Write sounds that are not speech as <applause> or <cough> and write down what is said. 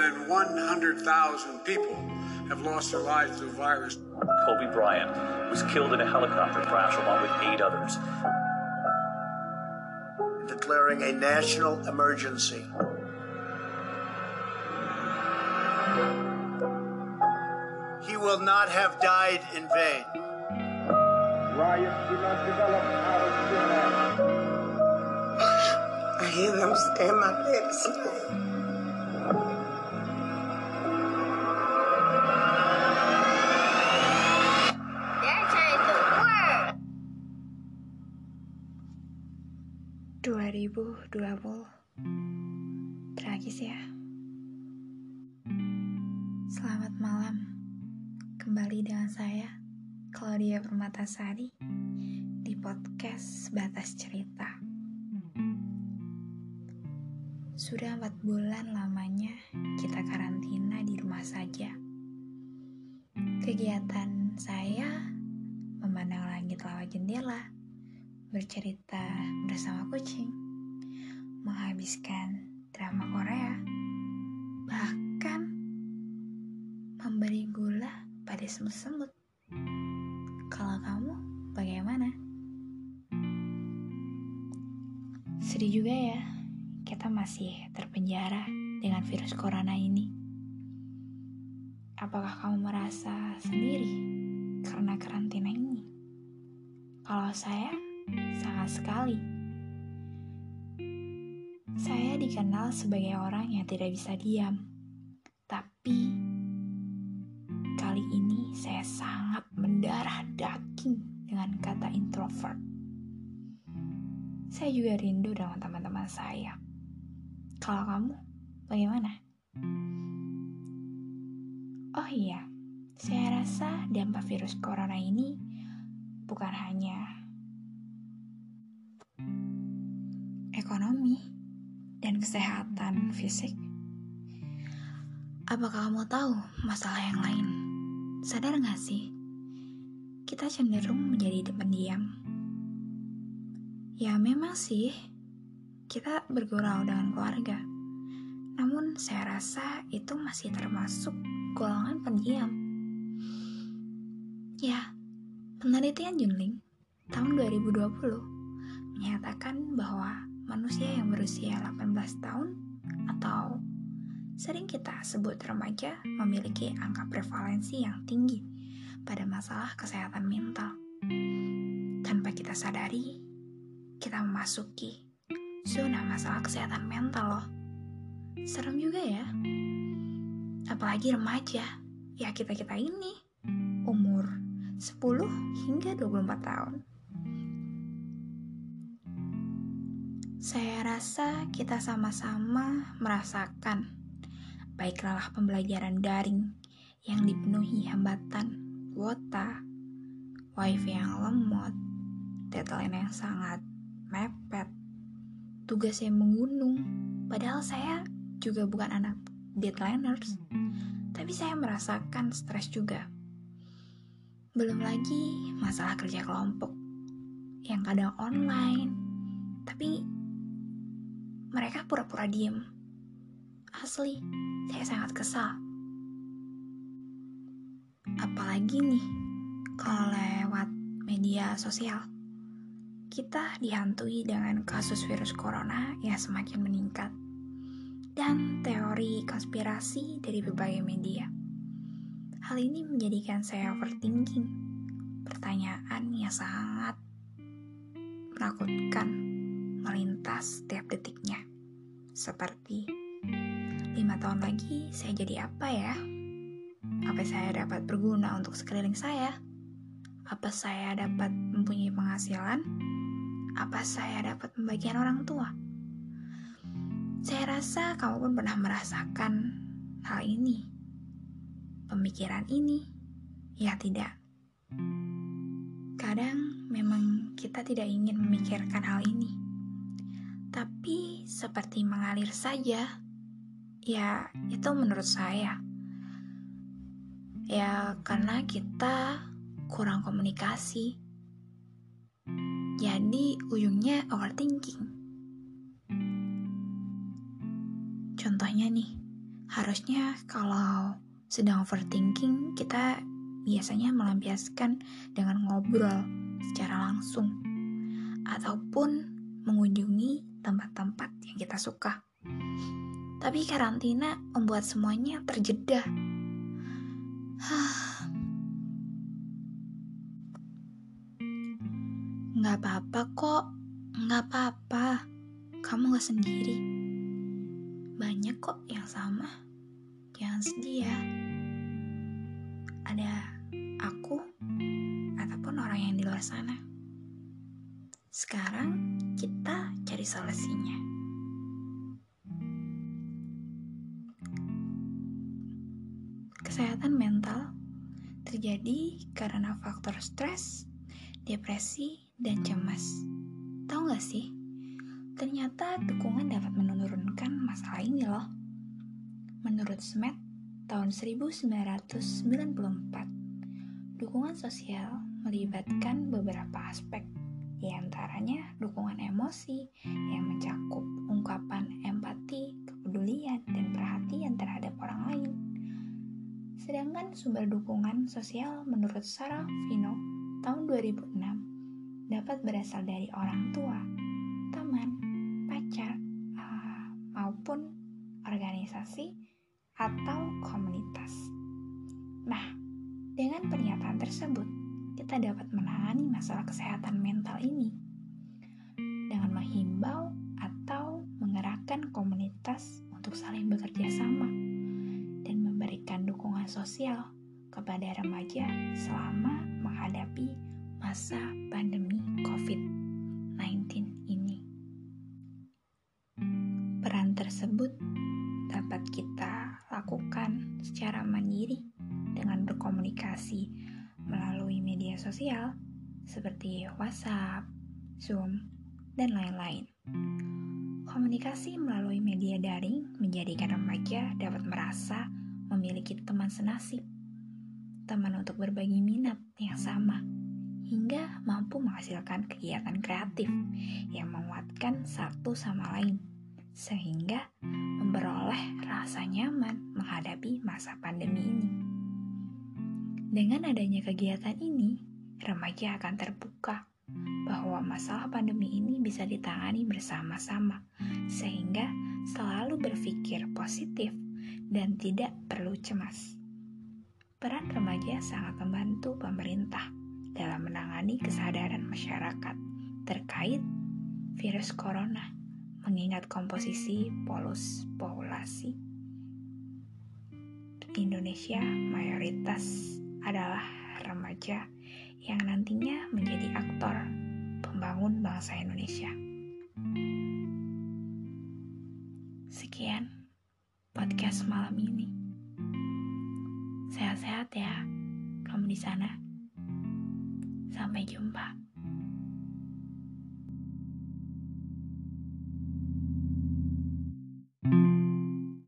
than 100,000 people have lost their lives to the virus. Kobe Bryant was killed in a helicopter crash along with eight others. Declaring a national emergency. He will not have died in vain. Riots do not develop out of thin. I hear them say my last name. 2020 Tragis ya. Selamat malam. Kembali dengan saya Claudia Permatasari Di podcast Batas Cerita. Sudah empat bulan lamanya kita karantina di rumah saja. Kegiatan saya memandang langit lewat jendela bercerita bersama kucing, menghabiskan drama Korea, bahkan memberi gula pada semut-semut. Kalau kamu bagaimana? Sedih juga ya, kita masih terpenjara dengan virus corona ini. Apakah kamu merasa sendiri karena karantina ini? Kalau saya, sangat sekali. Saya dikenal sebagai orang yang tidak bisa diam, tapi kali ini saya sangat mendarah daging dengan kata introvert. Saya juga rindu dengan teman-teman saya. Kalau kamu, bagaimana? Oh iya, saya rasa dampak virus corona ini bukan hanya ekonomi, dan kesehatan fisik. Apakah kamu tahu masalah yang lain? Sadar gak sih? Kita cenderung menjadi pendiam. Ya memang sih, kita bergurau dengan keluarga. Namun saya rasa itu masih termasuk golongan pendiam. Ya, penelitian Junling tahun 2020 menyatakan bahwa manusia yang berusia 18 tahun atau sering kita sebut remaja memiliki angka prevalensi yang tinggi pada masalah kesehatan mental. Tanpa kita sadari, kita memasuki zona masalah kesehatan mental loh. Serem juga ya. Apalagi remaja, ya kita-kita ini umur 10 hingga 24 tahun. Saya rasa kita sama-sama merasakan baik lelah pembelajaran daring yang dipenuhi hambatan kuota, wifi yang lemot, deadline yang sangat mepet, tugas yang menggunung. Padahal saya juga bukan anak deadliners, tapi saya merasakan stres juga. Belum lagi masalah kerja kelompok yang kadang online, tapi mereka pura-pura diem. Asli, saya sangat kesal. Apalagi nih, kalau lewat media sosial, kita dihantui dengan kasus virus corona yang semakin meningkat dan teori konspirasi dari berbagai media. Hal ini menjadikan saya overthinking, pertanyaan yang sangat menakutkan melintas setiap detiknya. Seperti, lima tahun lagi saya jadi apa ya? Apa saya dapat berguna untuk sekeliling saya? Apa saya dapat mempunyai penghasilan? Apa saya dapat membagian orang tua? Saya rasa kamu pun pernah merasakan hal ini. Pemikiran ini, ya tidak. Kadang memang kita tidak ingin memikirkan hal ini. Tapi seperti mengalir saja. Ya, itu menurut saya. Ya, karena kita kurang komunikasi. Jadi ujungnya overthinking. Contohnya nih, Harusnya kalau sedang overthinking, kita biasanya melampiaskan dengan ngobrol secara langsung ataupun mengunjungi tempat-tempat yang kita suka. Tapi karantina membuat semuanya terjeda. <sighs> Nggak apa-apa kok, nggak apa-apa. Kamu gak sendiri. Banyak kok yang sama. Jangan sedih ya. Ada aku ataupun orang yang di luar sana. Sekarang kita cari solusinya. Kesehatan mental terjadi karena faktor stres, depresi, dan cemas. Tahu gak sih? Ternyata dukungan dapat menurunkan masalah ini loh. Menurut Smet tahun 1994, dukungan sosial melibatkan beberapa aspek, di antaranya dukungan emosi yang mencakup ungkapan empati, kepedulian, dan perhatian terhadap orang lain. Sedangkan sumber dukungan sosial menurut Sarah Vino tahun 2006 dapat berasal dari orang tua, teman, pacar, maupun organisasi atau komunitas. Nah, dengan pernyataan tersebut, kita dapat menangani masalah kesehatan mental ini. Dengan menghimbau atau mengerahkan komunitas untuk saling bekerja sama dan memberikan dukungan sosial kepada remaja selama menghadapi masa pandemi seperti WhatsApp, Zoom, dan lain-lain. Komunikasi melalui media daring menjadikan remaja dapat merasa memiliki teman senasib, teman untuk berbagi minat yang sama, hingga mampu menghasilkan kegiatan kreatif yang menguatkan satu sama lain, sehingga memperoleh rasa nyaman menghadapi masa pandemi ini. Dengan adanya kegiatan ini, remaja akan terbuka bahwa masalah pandemi ini bisa ditangani bersama-sama, sehingga selalu berpikir positif dan tidak perlu cemas. Peran remaja sangat membantu pemerintah dalam menangani kesadaran masyarakat terkait virus corona, mengingat komposisi polus populasi. Indonesia mayoritas adalah remaja yang nantinya menjadi aktor pembangun bangsa Indonesia. Sekian podcast malam ini. Sehat-sehat ya, kamu di sana. Sampai jumpa.